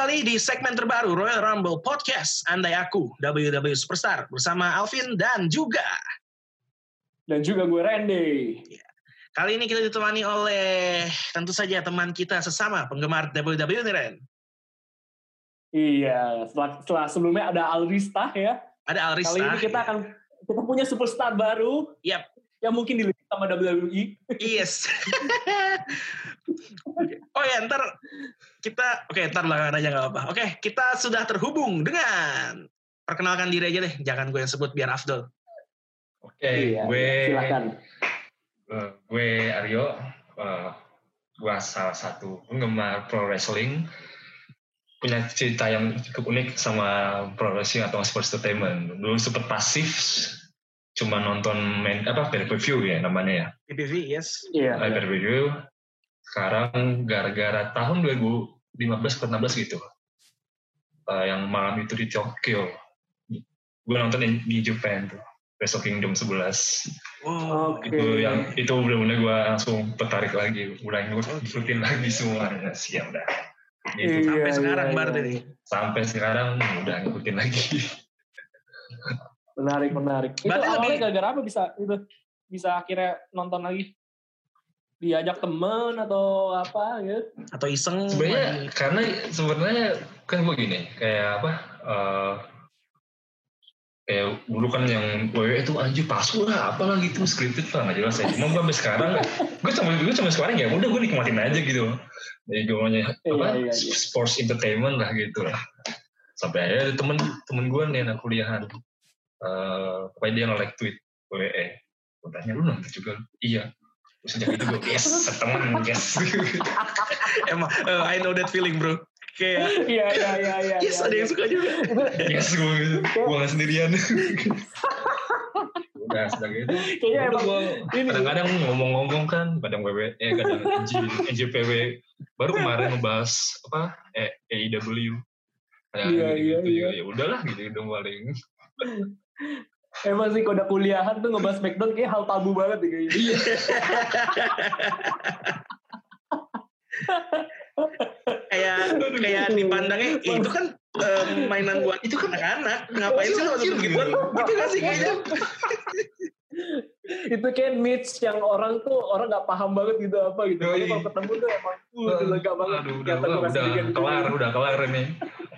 Kembali di segmen terbaru Royal Rumble Podcast. Andai aku, WWE Superstar, bersama Alvin dan juga... Dan juga gue Randy. Kali ini kita ditemani oleh tentu saja teman kita sesama penggemar WWE nih Ren. Iya, setelah, setelah sebelumnya ada Alrista ya. Ada Alrista. Kali ini kita akan kita punya superstar baru. Yap. Yang mungkin dilihat sama WWE. Yes. oh ya, ntar kita, oke ntar belakangan aja nggak apa. Oke, kita sudah terhubung dengan, perkenalkan diri aja deh, jangan gue yang sebut biar Afdol. Oke, Iya, gue silakan. eh, gue Aryo, eh, gue salah satu penggemar pro wrestling, punya cerita yang cukup unik sama pro wrestling atau sports entertainment. Dulu sempat pasif, cuma nonton main apa pay per view ya namanya ya, PPV, yes. Iya. pay per view. Sekarang gara-gara tahun 2015 atau 16 gitu, eh, yang malam itu di Tokyo, gue nonton di, di Japan tuh. Wrestle Kingdom 11 Wow. Oke. itu yang itu benar-benar gue langsung tertarik lagi mulai ngikutin lagi semuanya siap dah gitu. Sampai Iya, sekarang iya, berarti iya. sampai sekarang udah ngikutin lagi Menarik, menarik. Itu Berarti awalnya lebih- gara-gara apa bisa itu bisa akhirnya nonton lagi? Diajak temen atau apa gitu? Atau iseng. sebenarnya karena sebenarnya kan gue gini kayak apa eh, kayak dulu kan yang WWE itu anjir palsu lah apalah gitu scripted lah nggak jelas ya cuma gue sampai sekarang gue cuma gue cuma sekarang ya udah gue nikmatin aja gitu jadi gue namanya apa Iya, iya, iya. sports entertainment lah gitu lah sampai akhirnya ada temen temen gue nih anak kuliahan eh pokoknya dia nge-like tweet WWE gue tanya lu nonton juga iya terus sejak itu gue yes temen yes Emang, eh, I know that feeling bro. Kayak, Iya, iya, iya, iya. yes iya, ada iya. yang suka juga. yes gue gue gak sendirian udah sedang itu Kayaknya emang gue kadang-kadang ngomong-ngomong kan kadang WWE eh kadang NJ, NJPW baru kemarin ngebahas apa eh, AEW kadang Iya, gitu, iya, gitu iya. ya ya udahlah gitu dong paling Emang sih kode kuliahan tuh ngebahas Smackdown kayak hal tabu banget deh kayaknya. iya. Kayak kayak dipandangnya "Ih, itu kan eh, mainan buat itu kan anak-anak ngapain sih lo masuk begituan gitu? gak sih kayaknya itu kayak niche yang orang tuh orang nggak paham banget gitu apa gitu. Tapi kalau ketemu tuh emang uh, udah lega banget. aduh udah udah, gua nggak udah sendirian. kelar udah kelar ini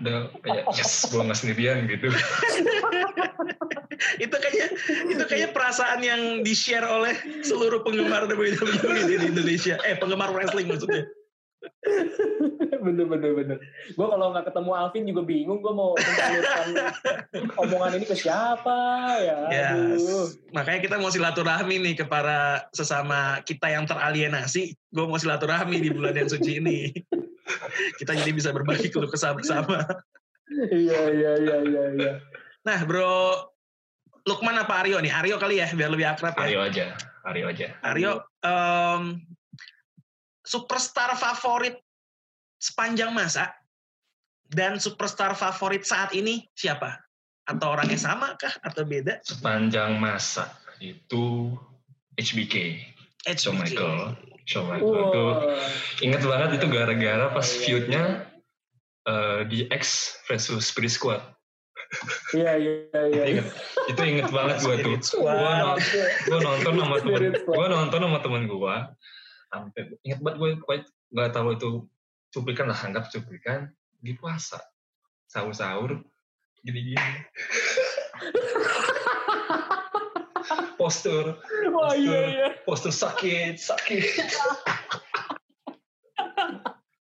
udah kayak yes gue gak sendirian gitu itu kayaknya itu kayaknya perasaan yang di share oleh seluruh penggemar WWE di Indonesia eh penggemar wrestling maksudnya bener bener bener. Gue kalau nggak ketemu Alvin juga bingung. Gue mau mencalurkan omongan ini ke siapa ya. Yes. Makanya kita mau silaturahmi nih ke para sesama kita yang teralienasi gue mau silaturahmi di bulan yang suci ini kita jadi bisa berbagi keluh kesah bersama Iya iya iya iya. iya. nah bro Lukman apa Aryo nih Aryo kali ya biar lebih akrab ya Aryo aja Aryo aja Aryo, em, superstar favorit sepanjang masa dan superstar favorit saat ini siapa? Atau orangnya sama kah? Atau beda? sepanjang masa itu HBK Edge Shawn Michael. Shawn Michael. Wah. tuh inget banget itu gara-gara pas feudnya eh, di X versus Spirit Squad. Iya iya iya. itu inget banget gue tuh. Gue gue nonton sama temen gue nonton sama temen gue sampai inget banget gue nggak tahu itu cuplikan lah anggap cuplikan di puasa. Sahur-sahur gini-gini. Postur Wah iya iya. postur sakit sakit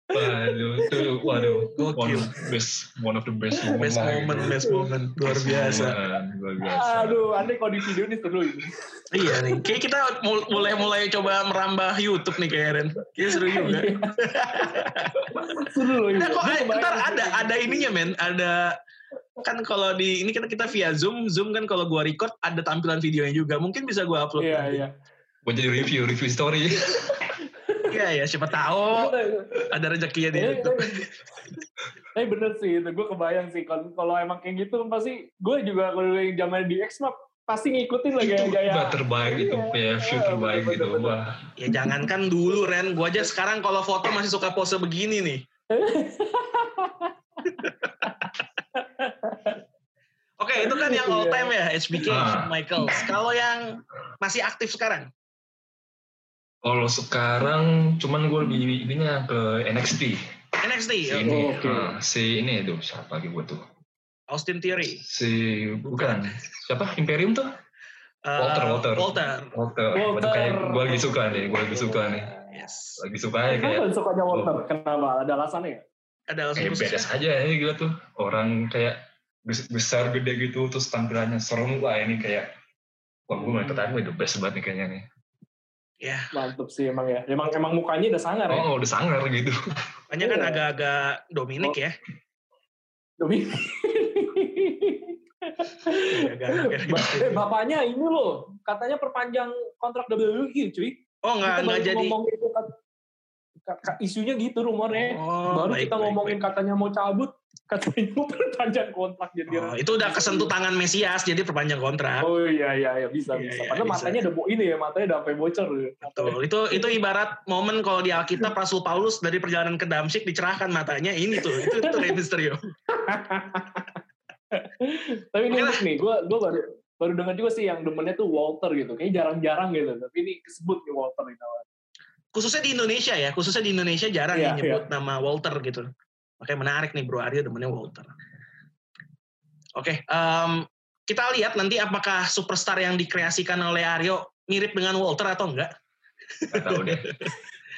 waduh itu waduh one of best one of the best moment Best moment, gitu. best moment. Luar Best biasa. moment, luar biasa Aduh, aneh kalau di video ini seru ini. Iya nih. Kayak kita mul- mulai-mulai coba merambah YouTube nih kayak Ren. Kayaknya seru juga. seru loh. Nah, kok Gua ntar ada ada ininya men, ada kan kalau di ini kan kita via Zoom, Zoom kan kalau gua record ada tampilan videonya juga. Mungkin bisa gua upload. Iya nanti. iya. buat jadi review review story Iya ya, siapa tahu ada rezekinya di Iya, YouTube. iya. Tapi bener sih, itu gue kebayang sih kalau kalau emang kayak gitu pasti gue juga kalau yang zaman di X mah pasti ngikutin lah itu gaya-gaya. udah terbaik itu Iya. ya view Iya, terbaik gitu bener. wah Ya jangankan dulu Ren, gua aja sekarang kalau foto masih suka pose begini nih. Oke, itu kan yang all Iya. time ya, HBK, Ah. Shawn Michaels. Kalau yang masih aktif sekarang? Kalau sekarang cuman gue lebih ininya ke NXT. NXT, Si oke. ini, ah, si ini tuh siapa lagi gue tuh? Austin Theory. Si bukan siapa Imperium tuh? Uh, Walter, Walter. Walter. Walter. Walter. Itu kayak gue lagi suka nih, gue lagi suka nih, Yes. lagi suka ya kayak Kenapa sukanya Walter? Kenapa? Ada alasannya ya? Ada alasan kayak khusus beda ya? saja ya gila tuh orang kayak bes- besar gede gitu terus tampilannya serem wah ini kayak wah gue mulai tertarik nih the best banget nih kayaknya nih Ya, Mantep sih emang ya. Emang emang mukanya udah sangar ya. oh udah sangar gitu banyak kan Iya. agak-agak Dominic Oh. ya. Ba- eh, bapaknya ini loh, katanya perpanjang kontrak WWE cuy. Oh, nggak Kita nggak jadi. ngomongin itu kan. Isunya gitu rumornya. Oh, baru baik, kita baik, ngomongin baik. katanya mau cabut, katanya mau perpanjang kontrak jadi. Oh, itu udah kesentuh tangan Mesias jadi perpanjang kontrak. Oh iya iya iya bisa Iya, bisa. iya, Padahal bisa. matanya udah ini ya, matanya udah sampai bocor. ya. Betul. Itu itu ibarat momen kalau di Alkitab Rasul Paulus dari perjalanan ke Damsyik dicerahkan matanya ini tuh. Itu itu Rey Mysterio. Tapi ini unik nih, gue gue baru baru dengar juga sih yang demennya tuh Walter gitu. Kayaknya jarang-jarang gitu. Tapi ini kesebut nih Walter ini. Khususnya di Indonesia ya, khususnya di Indonesia jarang Iya, yang nyebut nama Walter gitu. Makanya menarik nih Bro Aryo demennya Walter. Oke, em, kita lihat nanti apakah superstar yang dikreasikan oleh Aryo mirip dengan Walter atau enggak. nggak tahu deh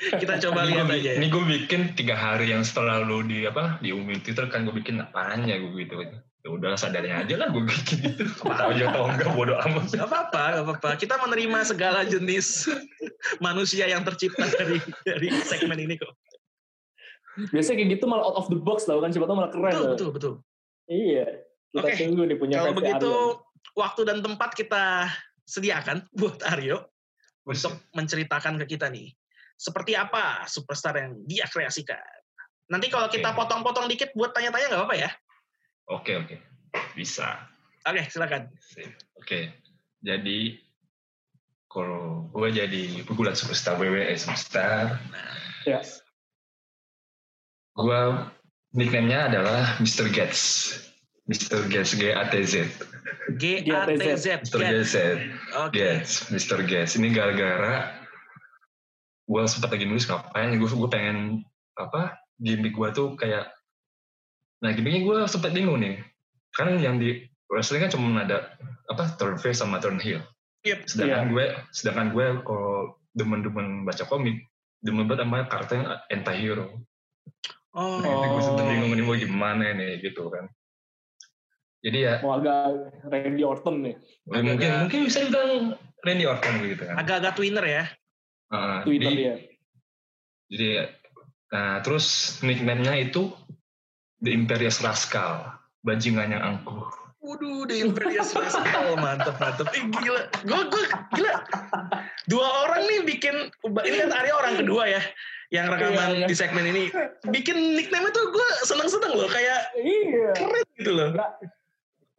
Kita coba lihat gue, aja ya. ini gue bikin tiga hari yang setelah lu di apa di umum Twitter kan gue bikin apanya gue gitu ya udah sadarnya aja lah gue bikin gitu tahu aja enggak bodo amat Gak apa-apa, gak apa-apa. Kita menerima segala jenis manusia yang tercipta dari dari segmen ini kok. Biasanya kayak gitu malah out of the box tau kan, siapa tau malah keren. Betul, loh. betul, betul. Iya. Kita Oke, tunggu nih punya Kalau begitu, Aryan. waktu dan tempat kita sediakan buat Aryo untuk menceritakan ke kita nih. Seperti apa superstar yang dia kreasikan. Nanti kalau kita Oke. potong-potong dikit buat tanya-tanya nggak apa-apa ya? oke oke bisa Oke, silakan. Sip. Oke, jadi kalau gue jadi pegulat superstar WWE superstar, Ya. Gue nickname-nya adalah Mr. Gates. Mr. Gates, G-A-T-Z. G-A-T-Z. Mr. Gates, Oke. Gates, Mr. Gates. Ini gara-gara gue sempat lagi nulis ngapain, gue gue pengen apa gimmick gue tuh kayak, nah gimmicknya gue sempat bingung nih, kan yang di wrestling kan cuma ada apa turn face sama turn heel. Yep. sedangkan gue sedangkan gue kalau demen-demen baca komik demen banget sama karakter yang anti-hero Oh, nah, itu gue sempet Oh. bingung nih mau gimana nih gitu kan jadi ya Mau agak Randy Orton nih. ya mungkin Agak- mungkin bisa dibilang Randy Orton gitu kan agak-agak twinner ya. Heeh, Twitter jadi, dia. jadi nah terus nickname-nya itu The Imperious Rascal bajingannya angkuh Waduh, The Imperious Rascal, mantep mantep. Eh, gila, gue gue gila. Dua orang nih bikin, ini kan Arya orang kedua ya, yang rekaman Iya, iya. di segmen ini. Bikin nickname itu gue seneng-seneng loh, kayak Iya. keren gitu loh.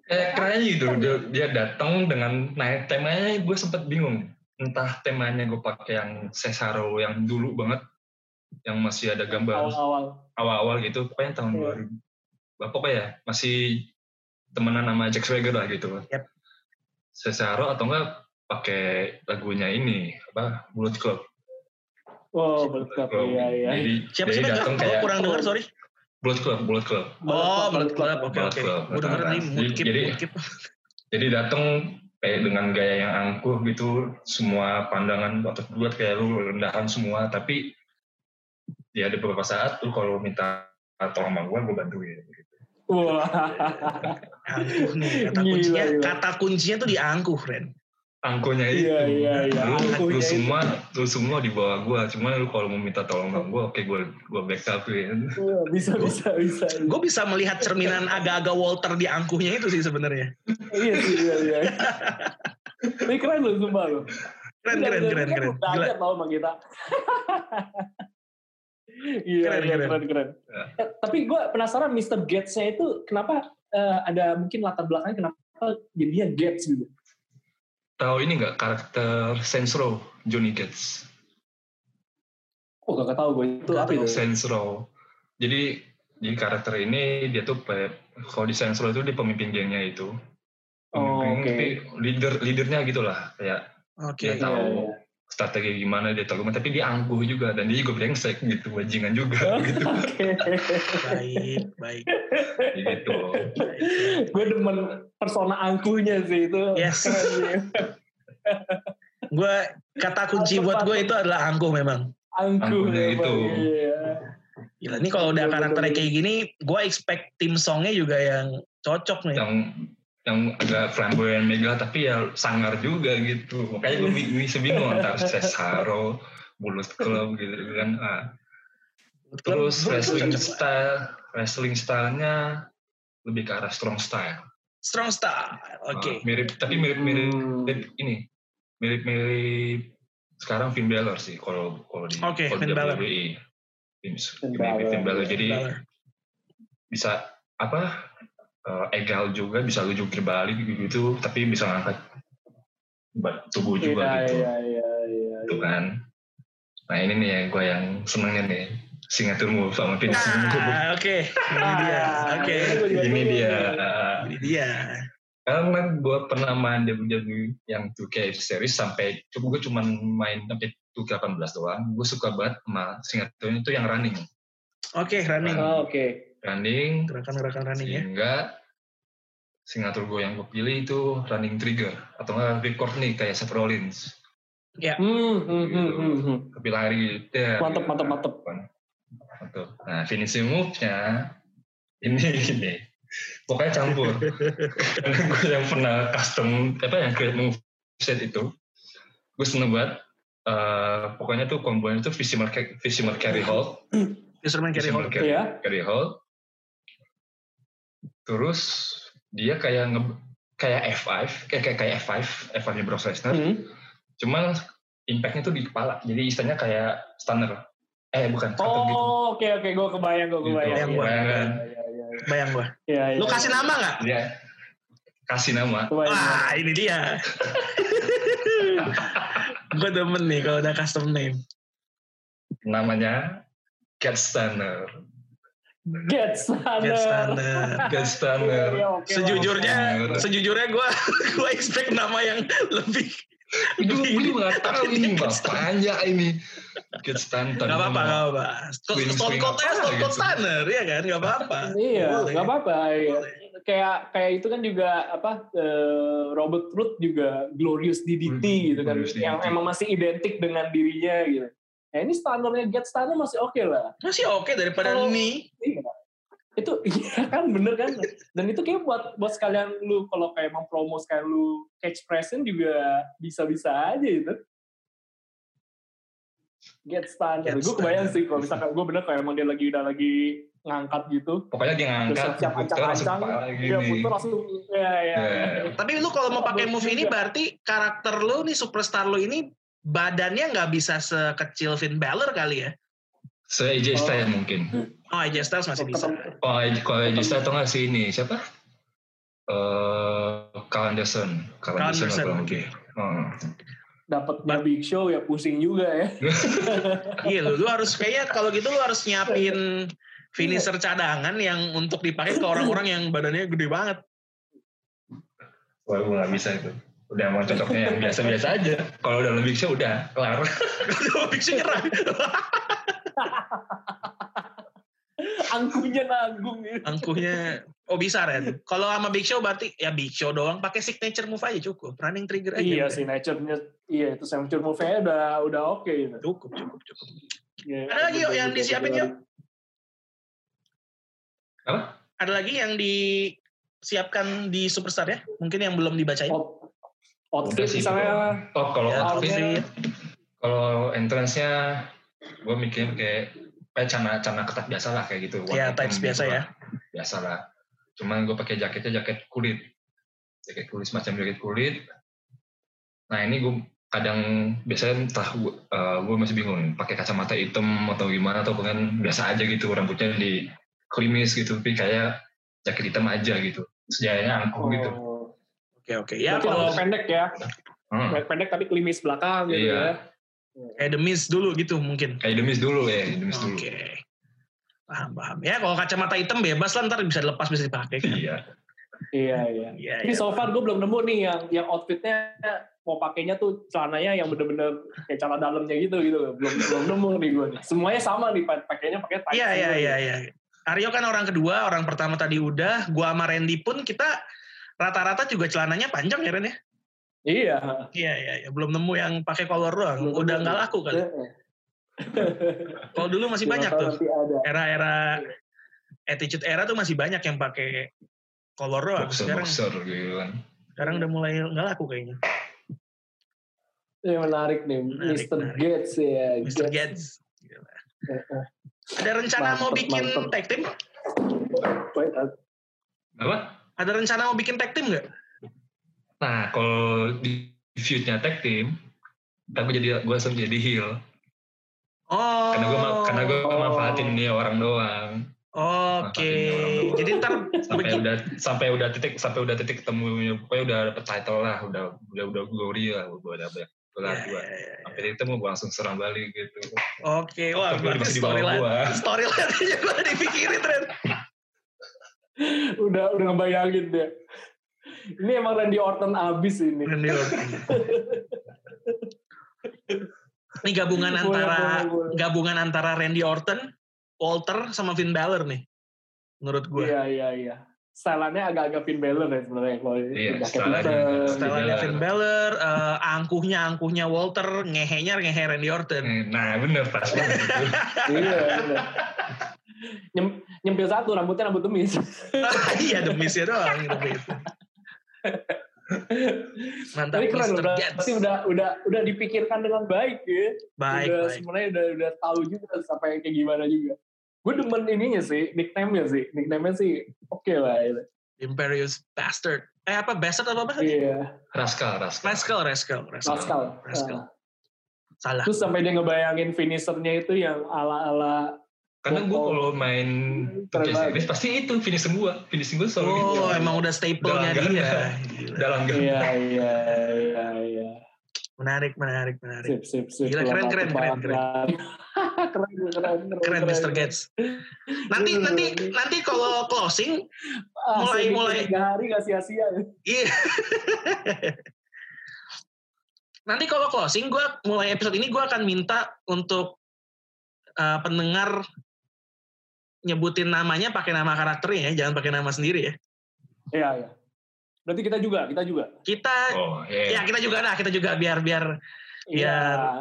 eh keren gitu dia, dia datang dengan naik temanya gue sempet bingung entah temanya gue pakai yang Cesaro yang dulu banget yang masih ada gambar Awal-awal. awal-awal gitu pokoknya tahun Iya. 2000 apa ya masih temenan sama Jack Swagger lah gitu Yep. Cesaro atau enggak pakai lagunya ini apa Bullet Club Oh, betul. Iya, iya. jadi Siapa sih datang Gue kayak kurang dengar, sorry. Bullet Club Bullet Club Oh, Bullet Club, oke oke. Club. Gue denger nih, Jadi- Moodkeep, jadi- jadi datang kayak dengan gaya yang angkuh gitu semua pandangan otot buat kayak lu rendahan semua tapi ya ada beberapa saat lu kalau minta tolong sama gue gue bantuin gitu. Wah. Angkuh nih, kata kuncinya, gila. kata kuncinya tuh di angkuh, Ren. Angkuhnya itu Iya, iya, iya. lu, lu itu. semua lu semua di bawah gue cuman lu kalau mau minta tolong sama gue oke gue gue backupin Wah, bisa, bisa, bisa. Gue bisa melihat cerminan agak-agak Walter di angkuhnya itu sih sebenarnya. Iya sih, iya, iya. Ini keren loh, sumpah loh. Keren, Iya, keren, iya, keren, keren. Gila. tau sama kita. Iya, Keren, iya, keren. keren, keren. Ya. Eh, tapi gue penasaran Mr. Gates-nya itu kenapa eh, ada mungkin latar belakangnya kenapa jadinya Gates gitu. Tahu ini nggak karakter Saints Row Johnny Gates Oh gak tau gue itu apa itu? Saints Row jadi Jadi karakter ini dia tuh kalau di Saints Row itu dia pemimpin gengnya itu. Oh, Pemimpin, oke. tapi leader leadernya gitulah kayak Oke. dia tahu iya, iya. Strategi gimana dia tahu tapi dia angkuh juga dan dia juga brengsek gitu bajingan juga gitu Oke. Baik, baik. gitu Gue demen persona angkuhnya sih itu. Yes. Gue kata kunci buat gue itu adalah angkuh memang. Angkuh Angkuhnya itu. Iya. Gila, ini kalau udah Bener, karakternya kayak gini, gue expect tim songnya juga yang cocok nih. yang yang agak flamboyan mega tapi ya sangar juga gitu makanya gue bi- bisa bingung antara Cesaro Bullet Club gitu kan ah. terus wrestling style wrestling stylenya lebih ke arah strong style Strong style. Oke. Ah, mirip tapi mirip-mirip Hmm. ini mirip-mirip sekarang Finn Balor sih kalau kalau di Oke, kalau di Finn Balor. WWE. Finn, Finn mirip Finn Balor. Balor. jadi Balor. bisa apa eh, egal juga bisa lu jungkir balik gitu tapi bisa ngangkat tubuh juga Iya, gitu iya, iya, iya. gitu kan nah ini nih yang gue yang senengnya nih signature move sama finishing move Ah, oke. Ini dia. Ah, Oke. juga ini dia. Ini dia. karena gue pernah main WWE yang 2K series sampai coba gue cuma main sampai 2K18 doang gue suka banget sama signature itu yang running Oke, running. Oh, Oke. Running Gerakan-gerakan running ya. sehingga signature gue yang gue pilih itu running trigger atau nggak record nih kayak Seth Rollins Ya. Hmm, hmm, hmm, Gitu. hmm, hmm. tapi lari der, Mantep, mantep, mantep. mantep nah finishing move-nya ini gini pokoknya campur karena gue yang pernah custom apa yang create move set itu gue seneng banget Eh, pokoknya tuh kombonya tuh Fishimer, Fishimer carry hold Instrumen carry hold. carry, carry hold terus dia kayak nge, kayak F5 kayak kayak kayak F5 F5 nya Brock Lesnar Hmm. Cuman impactnya tuh di kepala. Jadi istilahnya kayak stunner. Eh bukan, cutter gitu. Oh, oke oke, gue kebayang, gue Gitu, kebayang. Bayang Iya, gua. iya, iya, iya, iya. Bayang gua. Iya, iya. Lu kasih nama nggak? Dia kasih nama. Kebayang. Wah, ini dia. gue demen nih kalau udah custom name. Namanya Cat Stunner. Get sana. Get standard. Cat Stunner. Iya, oke, Sejujurnya, Bener. sejujurnya gue gue expect nama yang lebih. Gue gue nggak tahu ini bapaknya ini. Cat Stunner. Gak apa-apa, gak apa-apa. Stone Cold aja Stone Cold. Stunner, ya kan? Gak apa-apa. Iya, Boleh. nggak apa-apa. Iya. Kayak kayak itu kan juga apa eh, Robert Root juga Glorious DDT Hmm, gitu kan, yang emang masih identik dengan dirinya gitu. Nah ini standarnya Get Stunner masih oke lah. Masih oke daripada Kalau- nih. Iya. Itu iya kan bener kan. Dan itu kayak buat buat sekalian lu kalau kayak emang promo sekalian lu catch present juga bisa-bisa aja itu. Get standard. Get Gue kebayang sih kalau misalkan gue bener kayak emang dia lagi udah lagi ngangkat gitu. Pokoknya dia Terus ngangkat, siap puter ancang-ancang. kepala Dia putar langsung. Ya, ya. Ya. Tapi lu kalau mau pakai Bagus move ini juga. berarti karakter lu nih superstar lu ini badannya nggak bisa sekecil Finn Balor kali ya? Se AJ Oh. Styles mungkin. Oh, AJ Styles masih bisa. Oh, AJ- kalau AJ Styles atau nggak sih ini siapa? Eh, Carl Anderson. Carl Carl Anderson Anderson, atau lebih. Hmm. Dapatnya Big Show ya pusing juga ya. Iya lu, lu harus kayaknya kalau gitu lu harus nyiapin finisher cadangan yang untuk dipakai ke orang-orang yang badannya gede banget. Wah, gue nggak bisa itu. Udah mau cocoknya yang biasa-biasa aja. Kalau udah lebih show udah kelar. Kalau Big Show nyerah. Angkuhnya nanggung. Angkuhnya oh bisa Ren. Kalau sama Big Show berarti ya Big Show doang pakai signature move aja cukup. Running trigger aja. Iya nature-nya, iya itu signature move-nya udah udah oke gitu. Cukup, cukup, cukup. Iya, Ada lagi yuk yang disiapin yuk. Apa? Ada lagi yang disiapkan di Superstar ya? Mungkin yang belum dibacain. Out- Outfit Udah sih, misalnya, Oh, kalau Ya, outfit, kalau entrance-nya gue mikir kayak kayak cana cana ketat biasa lah kayak gitu. Ya, Warna tights hitam biasa gitu ya. lah. Biasa lah. Cuman gue pakai jaketnya jaket kulit. Jaket kulit semacam jaket kulit. Nah ini gue kadang biasanya entah gue, gue masih bingung pakai kacamata hitam atau gimana atau kan biasa aja gitu rambutnya di klimis gitu tapi kayak jaket hitam aja gitu sejayanya angkuh gitu oh, Oke, oke. Ya berarti kalau pendek ya, Hmm. pendek, tapi klimis belakang gitu Iya. ya. Miz dulu gitu mungkin. kayak demis dulu ya demis dulu Oke. Paham, paham. Ya kalau kacamata hitam bebas lah ntar bisa dilepas bisa dipakai. kan. Iya. Iya, iya. Iya, Tapi iya. so far gue belum nemu nih yang yang outfitnya mau pakainya tuh celananya yang bener-bener kayak celana dalamnya gitu gitu. Belum belum nemu nih gue. nih. Semuanya sama nih pa- pakainya pakai tights Iya, iya, semua iya, iya. Aryo kan orang kedua, orang pertama tadi udah. Gua sama Randy pun kita rata-rata juga celananya panjang ya Ren ya? Iya. Iya, iya, iya. Belum nemu yang pakai collar doang. Belum Udah nggak laku kali. Kalau dulu masih Siapa banyak tuh. Era-era attitude era tuh masih banyak yang pakai collar doang. Boxer, Sekarang boxer gitu kan. sekarang udah mulai nggak laku kayaknya. Ini menarik nih, Menarik, Mr. menarik. Gates ya. Mr. Gates. Gila. Ada rencana mau Mantep, bikin mantep. tag team? Uh, Apa? Ada rencana mau bikin tag team nggak? Nah, kalau di feud-nya tag team, ntar gue jadi gue langsung jadi heel. Oh. Karena gue karena gue Oh. manfaatin dia orang doang. Oke. Doang. Jadi ntar sampai begini. udah sampai udah titik sampai udah titik ketemu pokoknya udah dapet title lah udah udah udah glory lah gue udah banyak gelar gue sampai titik ketemu gue langsung serang balik gitu Oke, wah Tapi berarti storyline, storyline juga dipikirin Ren. udah udah ngebayangin dia. Ini emang Randy Orton abis ini. Randy Orton. Ini gabungan Boleh, antara boleh, boleh. gabungan antara Randy Orton, Walter sama Finn Balor nih. Menurut gue. Iya iya iya. Stylannya agak-agak Finn Balor ya sebenarnya kalau Iya, stylannya Balor. Finn Balor, eh, angkuhnya angkuhnya Walter, ngehenya ngehe Randy Orton. Nah bener pas. Iya bener. Nyem, nyempil satu rambutnya rambut demis. iya demisnya doang demis. Mantap Tapi keren Mr. udah pasti udah udah udah dipikirkan dengan baik ya. Baik, udah baik. sebenarnya udah udah tahu juga sampai kayak gimana juga. Gue demen ininya sih, nickname-nya sih. Nickname-nya sih oke lah. Gitu. Imperious Bastard. Eh apa Bastard apa apa? Iya, Raskal Raskal Rascal, Rascal, Rascal. Pascal. Rascal. Nah, Salah. terus sampai dia ngebayangin finishernya itu yang ala-ala karena gue kalau main Keren 2K banget. series pasti itu finishing gue finishing gue selalu gitu Oh, emang udah staple-nya dia. dalam Iya, iya, iya, iya. Menarik, menarik, menarik. Sip, sip, sip. Gila, keren, keren, keren, keren. keren, keren, keren, Keren Mr. Gates. Nanti nanti nanti kalau closing Ah, mulai- mulai- tiga hari gak sia-sia. Iya. Nanti kalau closing, gue mulai episode ini gue akan minta untuk uh, pendengar nyebutin namanya pakai nama karakternya ya, jangan pakai nama sendiri ya. Iya, iya. Berarti kita juga, kita juga. Kita, oh ya iya kita juga lah, kita juga biar biar Iya,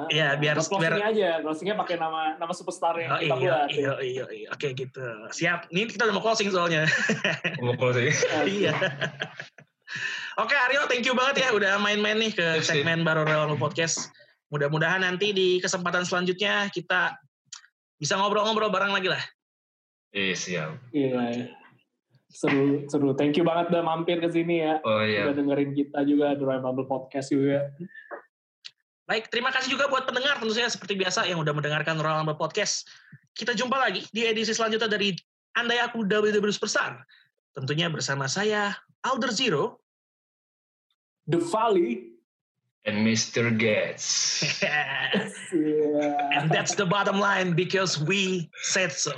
iya, biar- closingnya aja, closingnya pakai nama nama superstar yang oh, kita iya, buat. iya, iya, iya, oke gitu. Siap. Ini kita udah mau closing soalnya. mau closing iya. Oke Aryo, thank you banget ya udah main-main nih ke segmen Baru Relon Podcast. Mudah-mudahan nanti di kesempatan selanjutnya kita bisa ngobrol-ngobrol bareng lagi lah. Iya siap Iya, iya. Seru, seru. Thank you banget udah mampir ke sini ya. oh iya Udah dengerin kita juga, The Royal Bubble Podcast juga. Baik, terima kasih juga buat pendengar tentu saja seperti biasa yang udah mendengarkan Royal Rumble Podcast. Kita jumpa lagi di edisi selanjutnya dari Andai Aku WWE Superstar. Tentunya bersama saya, Alder Zero. The Valley. and Mr. Gates Iya. And that's the bottom line because we said so.